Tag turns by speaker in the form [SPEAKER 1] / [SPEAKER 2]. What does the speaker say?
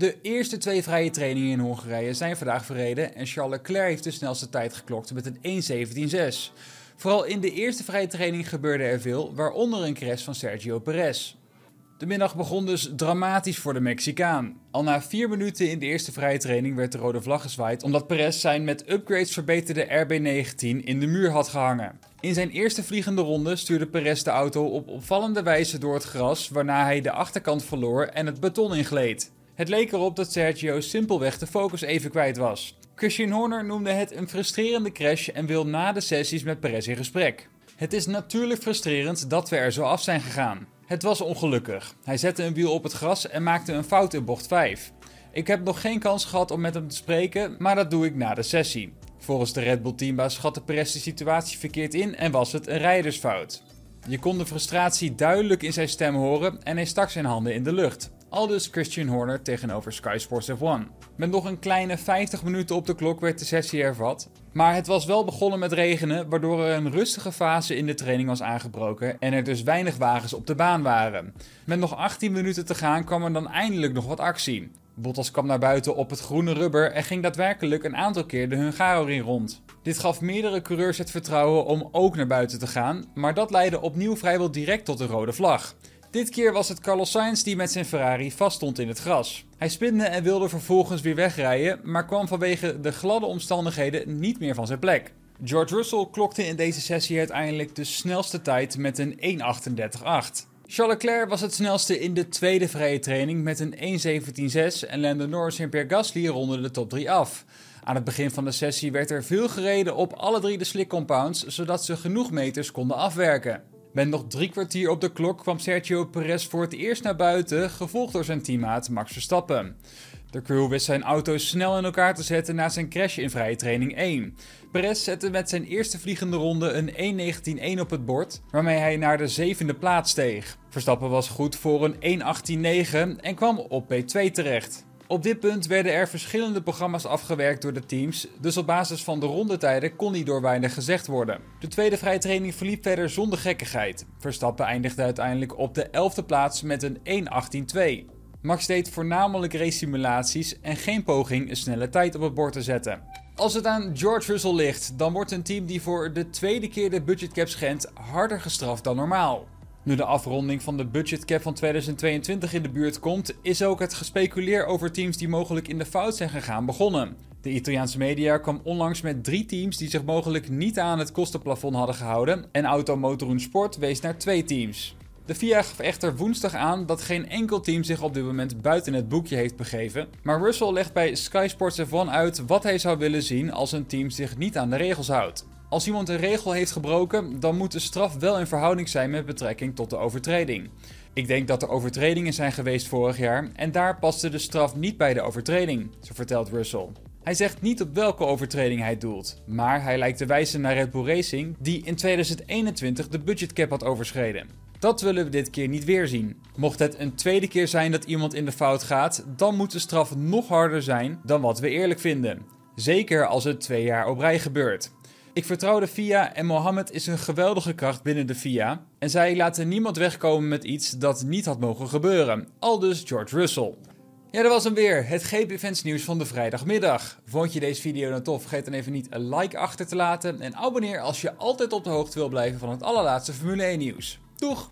[SPEAKER 1] De eerste twee vrije trainingen in Hongarije zijn vandaag verreden en Charles Leclerc heeft de snelste tijd geklokt met een 1.17.6. Vooral in de eerste vrije training gebeurde er veel, waaronder een crash van Sergio Perez. De middag begon dus dramatisch voor de Mexicaan. Al na vier minuten in de eerste vrije training werd de rode vlag gezwaaid omdat Perez zijn met upgrades verbeterde RB19 in de muur had gehangen. In zijn eerste vliegende ronde stuurde Perez de auto op opvallende wijze door het gras, waarna hij de achterkant verloor en het beton ingleed. Het leek erop dat Sergio simpelweg de focus even kwijt was. Christian Horner noemde het een frustrerende crash en wil na de sessies met Perez in gesprek. Het is natuurlijk frustrerend dat we er zo af zijn gegaan. Het was ongelukkig. Hij zette een wiel op het gras en maakte een fout in bocht 5. Ik heb nog geen kans gehad om met hem te spreken, maar dat doe ik na de sessie. Volgens de Red Bull teambaas schatte Perez de situatie verkeerd in en was het een rijdersfout. Je kon de frustratie duidelijk in zijn stem horen en hij stak zijn handen in de lucht. Aldus Christian Horner tegenover Sky Sports F1. Met nog een kleine 50 minuten op de klok werd de sessie hervat. Maar het was wel begonnen met regenen, waardoor er een rustige fase in de training was aangebroken en er dus weinig wagens op de baan waren. Met nog 18 minuten te gaan kwam er dan eindelijk nog wat actie. Bottas kwam naar buiten op het groene rubber en ging daadwerkelijk een aantal keer de Hungaroring rond. Dit gaf meerdere coureurs het vertrouwen om ook naar buiten te gaan, maar dat leidde opnieuw vrijwel direct tot een rode vlag. Dit keer was het Carlos Sainz die met zijn Ferrari vaststond in het gras. Hij spinde en wilde vervolgens weer wegrijden, maar kwam vanwege de gladde omstandigheden niet meer van zijn plek. George Russell klokte in deze sessie uiteindelijk de snelste tijd met een 1.38.8. Charles Leclerc was het snelste in de tweede vrije training met een 1.17.6 en Lando Norris en Pierre Gasly ronden de top 3 af. Aan het begin van de sessie werd er veel gereden op alle drie de slick compounds, zodat ze genoeg meters konden afwerken. Met nog drie kwartier op de klok kwam Sergio Perez voor het eerst naar buiten, gevolgd door zijn teammaat Max Verstappen. De crew wist zijn auto snel in elkaar te zetten na zijn crash in vrije training 1. Perez zette met zijn eerste vliegende ronde een 1.19.1 op het bord, waarmee hij naar de zevende plaats steeg. Verstappen was goed voor een 1.18.9 en kwam op P2 terecht. Op dit punt werden er verschillende programma's afgewerkt door de teams, dus op basis van de rondetijden kon die door weinig gezegd worden. De tweede vrije training verliep verder zonder gekkigheid. Verstappen eindigde uiteindelijk op de 11e plaats met een 1.18.2. Max deed voornamelijk race simulaties en geen poging een snelle tijd op het bord te zetten. Als het aan George Russell ligt, dan wordt een team die voor de tweede keer de budgetcap schendt harder gestraft dan normaal. Nu de afronding van de budgetcap van 2022 in de buurt komt, is ook het gespeculeer over teams die mogelijk in de fout zijn gegaan begonnen. De Italiaanse media kwam onlangs met drie teams die zich mogelijk niet aan het kostenplafond hadden gehouden en Automotorun Sport wees naar twee teams. De FIA gaf echter woensdag aan dat geen enkel team zich op dit moment buiten het boekje heeft begeven, maar Russell legt bij Sky Sports F1 uit wat hij zou willen zien als een team zich niet aan de regels houdt. Als iemand een regel heeft gebroken, dan moet de straf wel in verhouding zijn met betrekking tot de overtreding. Ik denk dat er overtredingen zijn geweest vorig jaar en daar paste de straf niet bij de overtreding, zo vertelt Russell. Hij zegt niet op welke overtreding hij doelt, maar hij lijkt te wijzen naar Red Bull Racing, die in 2021 de budgetcap had overschreden. Dat willen we dit keer niet weer zien. Mocht het een tweede keer zijn dat iemand in de fout gaat, dan moet de straf nog harder zijn dan wat we eerlijk vinden. Zeker als het twee jaar op rij gebeurt. Ik vertrouw de FIA en Mohammed is een geweldige kracht binnen de FIA. En zij laten niemand wegkomen met iets dat niet had mogen gebeuren. Aldus George Russell. Ja, dat was hem weer. Het GP Events nieuws van de vrijdagmiddag. Vond je deze video nou tof? Vergeet dan even niet een like achter te laten. En abonneer als je altijd op de hoogte wil blijven van het allerlaatste Formule 1 nieuws. Doeg!